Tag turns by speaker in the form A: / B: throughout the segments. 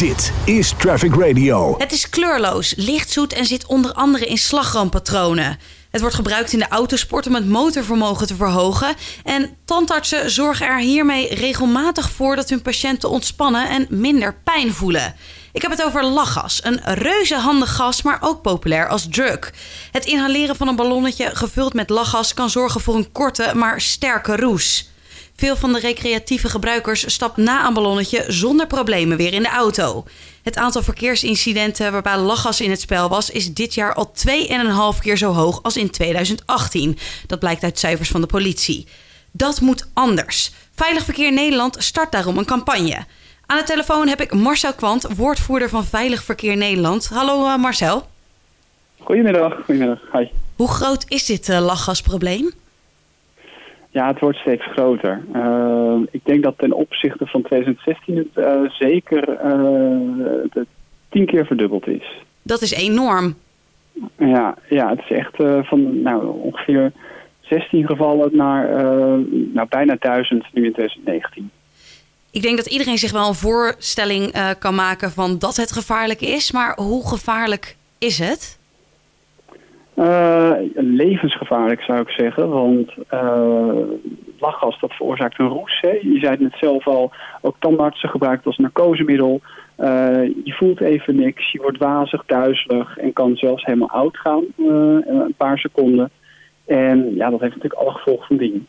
A: Dit is Traffic Radio.
B: Het is kleurloos, lichtzoet en zit onder andere in slagroompatronen. Het wordt gebruikt in de autosport om het motorvermogen te verhogen. En tandartsen zorgen er hiermee regelmatig voor dat hun patiënten ontspannen en minder pijn voelen. Ik heb het over lachgas, een reuze handig gas, maar ook populair als drug. Het inhaleren van een ballonnetje gevuld met lachgas kan zorgen voor een korte, maar sterke roes. Veel van de recreatieve gebruikers stapt na een ballonnetje zonder problemen weer in de auto. Het aantal verkeersincidenten waarbij lachgas in het spel was, is dit jaar al 2,5 keer zo hoog als in 2018. Dat blijkt uit cijfers van de politie. Dat moet anders. Veilig Verkeer Nederland start daarom een campagne. Aan de telefoon heb ik Marcel Kwant, woordvoerder van Veilig Verkeer Nederland. Hallo uh, Marcel.
C: Goedemiddag, goedemiddag. Hi.
B: Hoe groot is dit uh, lachgasprobleem?
C: Ja, het wordt steeds groter. Uh, ik denk dat ten opzichte van 2016 het uh, zeker uh, tien keer verdubbeld is.
B: Dat is enorm.
C: Ja, ja het is echt van nou, ongeveer 16 gevallen naar nou, bijna 1000 nu in 2019.
B: Ik denk dat iedereen zich wel een voorstelling kan maken van dat het gevaarlijk is. Maar hoe gevaarlijk is het?
C: Uh, levensgevaarlijk zou ik zeggen, want uh, lachgas dat veroorzaakt een roes. Hè. Je zei het net zelf al, ook tandartsen gebruiken het als narcosemiddel. Uh, je voelt even niks, je wordt wazig, duizelig en kan zelfs helemaal oud gaan, een paar seconden. En ja, dat heeft natuurlijk alle gevolgen van dien.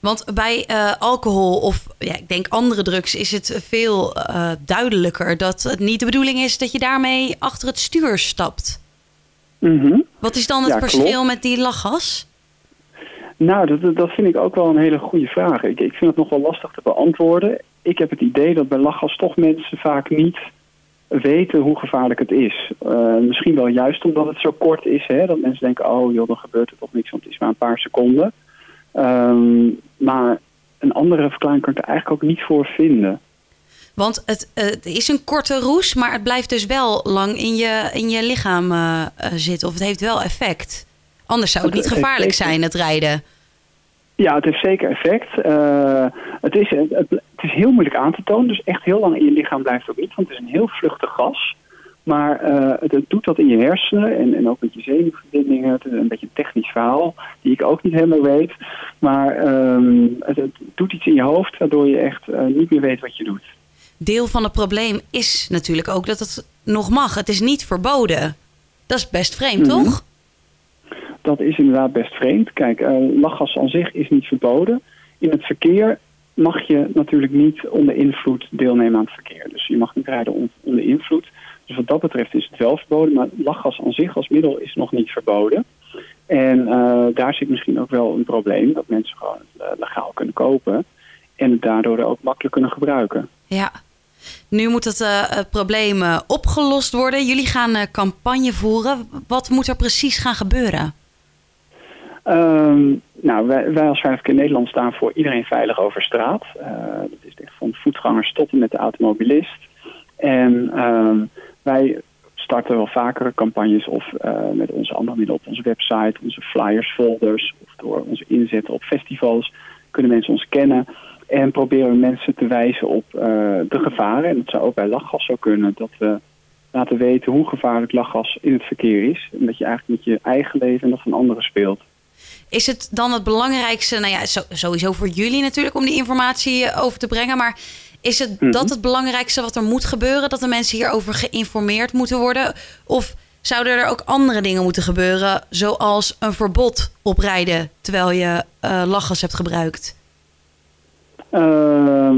B: Want bij alcohol of ja, ik denk andere drugs is het veel duidelijker dat het niet de bedoeling is dat je daarmee achter het stuur stapt.
C: Mm -hmm.
B: Wat is dan het
C: Ja,
B: verschil
C: klopt.
B: met die lachgas?
C: Nou, dat, dat vind ik ook wel een hele goede vraag. Ik, ik vind het nog wel lastig te beantwoorden. Ik heb het idee dat bij lachgas toch mensen vaak niet weten hoe gevaarlijk het is. Uh, misschien wel juist omdat het zo kort is. Hè, dat mensen denken, oh joh, dan gebeurt er toch niks, want het is maar een paar seconden. Um, maar een andere verklaring kan ik er eigenlijk ook niet voor vinden.
B: Want het, uh, het, is een korte roes, maar het blijft dus wel lang in je, in je lichaam uh, zitten. Of het heeft wel effect. Anders zou het, het niet gevaarlijk zijn, het rijden.
C: Ja, het heeft zeker effect. Uh, het, is, het, het, is heel moeilijk aan te tonen. Dus echt heel lang in je lichaam blijft het ook niet. Want het is een heel vluchtig gas. Maar het, het, doet dat in je hersenen en, en ook met je zenuwverbindingen. Het is een beetje een technisch verhaal die ik ook niet helemaal weet. Maar um, het, doet iets in je hoofd waardoor je echt niet meer weet wat je doet
B: deel van het probleem is natuurlijk ook dat het nog mag. Het is niet verboden. Dat is best vreemd,
C: mm -hmm.
B: toch?
C: Dat is inderdaad best vreemd. Kijk, uh, lachgas aan zich is niet verboden. In het verkeer mag je natuurlijk niet onder invloed deelnemen aan het verkeer. Dus je mag niet rijden onder invloed. Dus wat dat betreft is het wel verboden. Maar lachgas aan zich als middel is nog niet verboden. En uh, daar zit misschien ook wel een probleem. Dat mensen gewoon uh, legaal kunnen kopen. En het daardoor ook makkelijk kunnen gebruiken.
B: Ja, nu moet het uh, probleem uh, opgelost worden. Jullie gaan uh, campagne voeren. Wat moet er precies gaan gebeuren?
C: Um, nou, wij, wij als Veilig in Nederland staan voor iedereen veilig over straat. dat is echt van voetgangers tot en met de automobilist. En um, wij starten wel vaker campagnes of met onze andere middelen op onze website, onze flyers, folders of door onze inzetten op festivals kunnen mensen ons kennen. En proberen we mensen te wijzen op uh, de gevaren. En dat zou ook bij lachgas zo kunnen. Dat we laten weten hoe gevaarlijk lachgas in het verkeer is. En dat je eigenlijk met je eigen leven en dat van anderen speelt.
B: Is het dan het belangrijkste, nou ja, sowieso voor jullie natuurlijk om die informatie over te brengen. Maar is het mm -hmm. dat het belangrijkste wat er moet gebeuren? Dat de mensen hierover geïnformeerd moeten worden? Of zouden er ook andere dingen moeten gebeuren? Zoals een verbod op rijden terwijl je uh, lachgas hebt gebruikt?
C: Uh,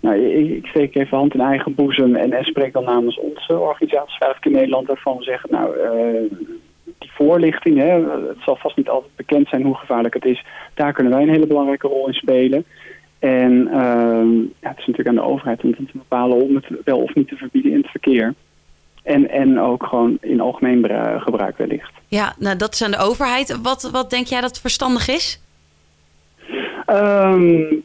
C: nou, ik, ik, steek even hand in eigen boezem en, en spreek dan namens onze organisatie Veilig in Nederland waarvan we zeggen, nou, uh, die voorlichting, hè, het zal vast niet altijd bekend zijn hoe gevaarlijk het is. Daar kunnen wij een hele belangrijke rol in spelen. En uh, ja, het is natuurlijk aan de overheid om te bepalen om het wel of niet te verbieden in het verkeer. En, en ook gewoon in algemeen gebruik wellicht.
B: Ja, nou dat is aan de overheid. Wat, wat denk jij dat verstandig is?
C: Um,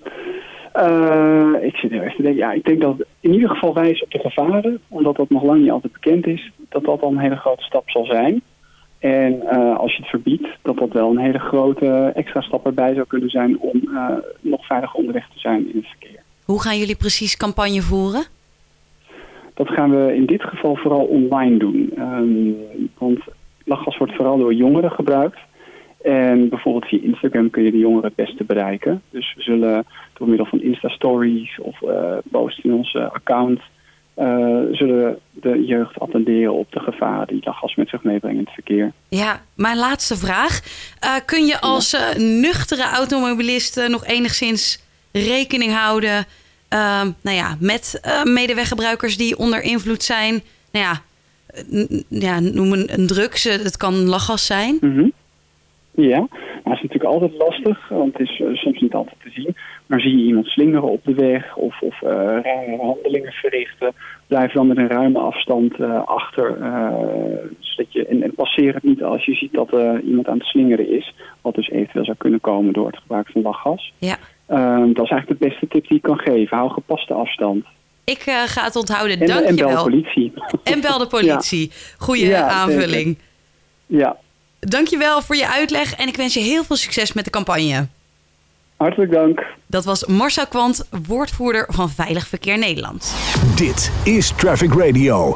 C: uh, ik zit heel erg te denken, ja, ik denk dat in ieder geval wijzen op de gevaren, omdat dat nog lang niet altijd bekend is, dat dat al een hele grote stap zal zijn. En uh, als je het verbiedt, dat dat wel een hele grote extra stap erbij zou kunnen zijn om uh, nog veiliger onderweg te zijn in het verkeer.
B: Hoe gaan jullie precies campagne voeren?
C: dat gaan we in dit geval vooral online doen. Ehm, want lachgas wordt vooral door jongeren gebruikt. En bijvoorbeeld via Instagram kun je de jongeren het beste bereiken. Dus we zullen door middel van Insta-stories of uh, posts in onze account... Uh, zullen de jeugd attenderen op de gevaren die lachgas met zich meebrengen in het verkeer.
B: Ja, mijn laatste vraag. Uh, kun je als nuchtere automobilist nog enigszins rekening houden... nou ja, met medeweggebruikers die onder invloed zijn... Nou ja, ja, noem een, een drugs, het kan lachgas zijn...
C: Mm -hmm. Ja, maar het is natuurlijk altijd lastig, want het is uh, soms niet altijd te zien. Maar zie je iemand slingeren op de weg of, of uh, rare handelingen verrichten, blijf dan met een ruime afstand uh, achter. zodat je, en, en, passeer het niet als je ziet dat iemand aan het slingeren is, wat dus eventueel zou kunnen komen door het gebruik van lachgas.
B: Ja.
C: Ehm, dat is eigenlijk de beste tip die ik kan geven. Hou gepaste afstand.
B: Ik ga het onthouden.
C: En,
B: Dank
C: en bel de politie.
B: En bel de politie. Goeie
C: Ja,
B: aanvulling.
C: Ja,
B: Dankjewel voor je uitleg en ik wens je heel veel succes met de campagne.
C: hartelijk dank.
B: Dat was Marcel Kwant, woordvoerder van Veilig Verkeer Nederland.
A: Dit is Traffic Radio.